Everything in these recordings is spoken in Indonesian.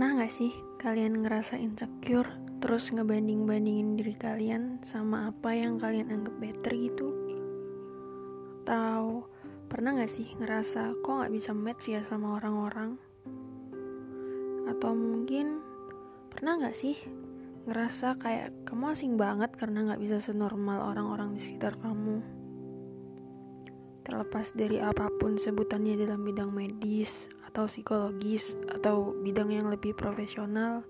Pernah gak sih kalian ngerasa insecure terus ngebanding-bandingin diri kalian sama apa yang kalian anggap better gitu? Atau pernah gak sih ngerasa kok gak bisa match ya sama orang-orang? Atau mungkin pernah gak sih ngerasa kayak kamu asing banget karena gak bisa senormal orang-orang di sekitar kamu? Terlepas dari apa pun sebutannya dalam bidang medis atau psikologis atau bidang yang lebih profesional,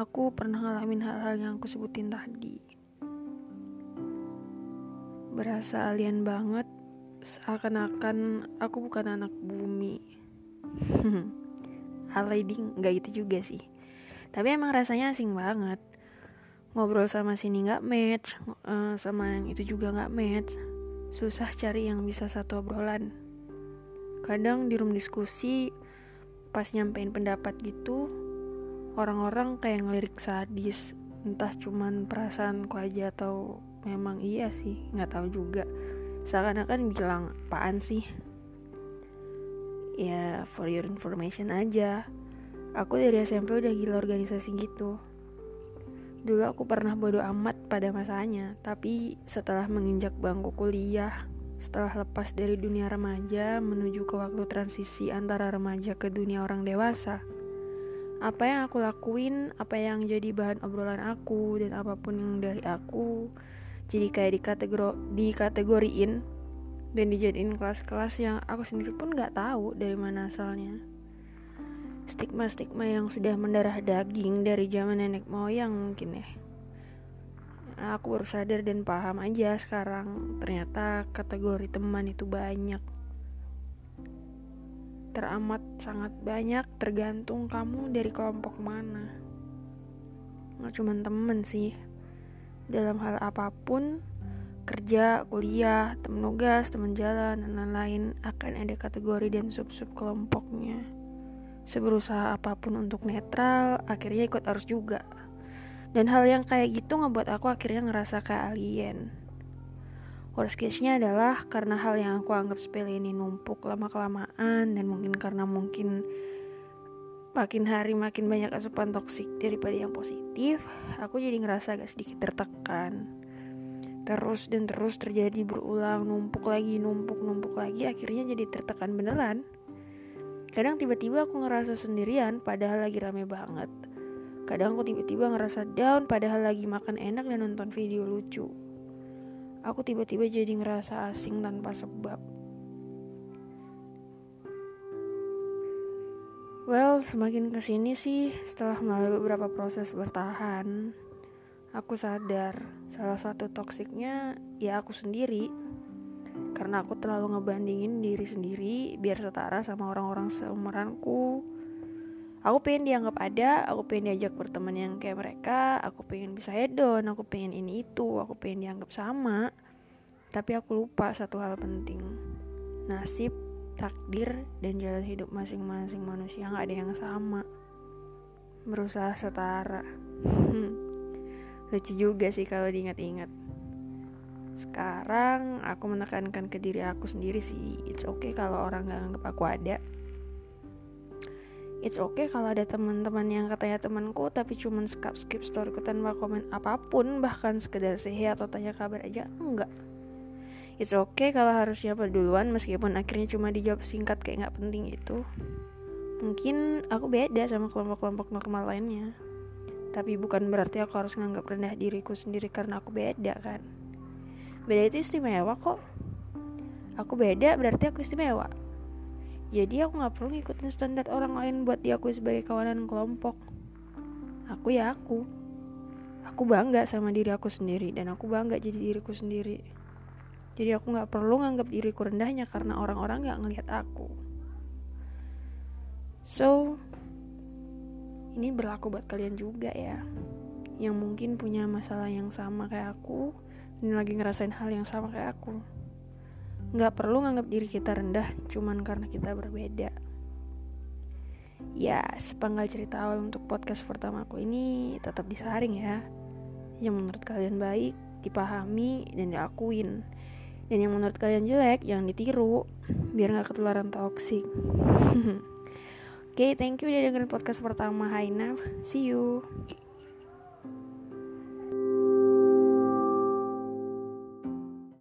aku pernah ngalamin hal-hal yang aku sebutin tadi. Berasa alien banget, seakan-akan aku bukan anak bumi. Alay ding, nggak gitu juga sih. Tapi emang rasanya asing banget. Ngobrol sama sini nggak match, uh, sama yang itu juga nggak match. Susah cari yang bisa satu obrolan kadang di room diskusi pas nyampein pendapat gitu orang-orang kayak ngelirik sadis. Entah cuman perasaanku aja atau memang iya sih nggak tahu juga. Seakan-akan bilang apaan sih? Ya for your information aja. Aku dari SMP udah gila organisasi gitu. Dulu aku pernah bodoh amat pada masanya tapi setelah menginjak bangku kuliah setelah lepas dari dunia remaja menuju ke waktu transisi antara remaja ke dunia orang dewasa, apa yang aku lakuin, apa yang jadi bahan obrolan aku dan apa pun yang dari aku, jadi kayak dikategori dikategoriin dan dijadiin kelas-kelas yang aku sendiri pun nggak tahu dari mana asalnya. Stigma-stigma yang sudah mendarah daging dari zaman nenek moyang mungkin ya aku baru sadar dan paham aja sekarang ternyata kategori teman itu banyak teramat sangat banyak tergantung kamu dari kelompok mana nggak cuma temen sih dalam hal apa pun kerja, kuliah, temen nugas, temen jalan, dan lain-lain akan ada kategori dan sub-sub kelompoknya. Seberusaha apa pun untuk netral, akhirnya ikut arus juga. Dan hal yang kayak gitu ngebuat aku akhirnya ngerasa kayak alien. Worst case-nya adalah karena hal yang aku anggap sepele ini numpuk lama-kelamaan dan mungkin karena mungkin makin hari makin banyak asupan toksik daripada yang positif, aku jadi ngerasa agak sedikit tertekan. Terus dan terus terjadi berulang, numpuk lagi, numpuk, numpuk lagi, akhirnya jadi tertekan beneran. Kadang tiba-tiba aku ngerasa sendirian padahal lagi rame banget. Kadang aku tiba-tiba ngerasa down padahal lagi makan enak dan nonton video lucu. Aku tiba-tiba jadi ngerasa asing tanpa sebab. Well, semakin ke sini sih setelah melalui beberapa proses bertahan, aku sadar salah satu toksiknya ya aku sendiri. Karena aku terlalu ngebandingin diri sendiri biar setara sama orang-orang seumuranku aku pengen dianggap ada aku pengen diajak berteman yang kayak mereka aku pengen bisa hedon aku pengen ini itu aku pengen dianggap sama. Tapi aku lupa satu hal penting. Nasib takdir dan jalan hidup masing-masing manusia. Nggak ada yang sama. Berusaha setara. Lucu juga sih kalau diingat-ingat. Sekarang aku menekankan ke diri aku sendiri sih. It's okay kalau orang nggak anggap aku ada it's okay kalau ada teman-teman yang katanya temanku tapi cuman skip skip storyku tanpa komen apa pun bahkan sekedar sehe atau tanya kabar aja enggak. It's okay kalau harus siapa duluan meskipun akhirnya cuma dijawab singkat kayak nggak penting itu. Mungkin aku beda sama kelompok-kelompok normal lainnya. Tapi bukan berarti aku harus nganggap rendah diriku sendiri karena aku beda kan? Beda itu istimewa kok. Aku beda berarti aku istimewa jadi aku gak perlu ngikutin standar orang lain buat diakui sebagai kawanan kelompok. Aku ya aku. Aku bangga sama diri aku sendiri dan aku bangga jadi diriku sendiri. Jadi aku gak perlu nganggap diriku rendahnya karena orang-orang gak ngelihat aku. So, ini berlaku buat kalian juga ya. Yang mungkin punya masalah yang sama kayak aku dan lagi ngerasain hal yang sama kayak aku. Nggak perlu nganggap diri kita rendah cuman karena kita berbeda. Ya, sepenggal cerita awal untuk podcast pertama aku ini tetap disaring ya. Yang menurut kalian baik, dipahami, dan diakuin. Dan yang menurut kalian jelek, yang ditiru, biar nggak ketularan toksik. Oke, okay, thank you udah dengerin podcast pertama Hai Nav. See you.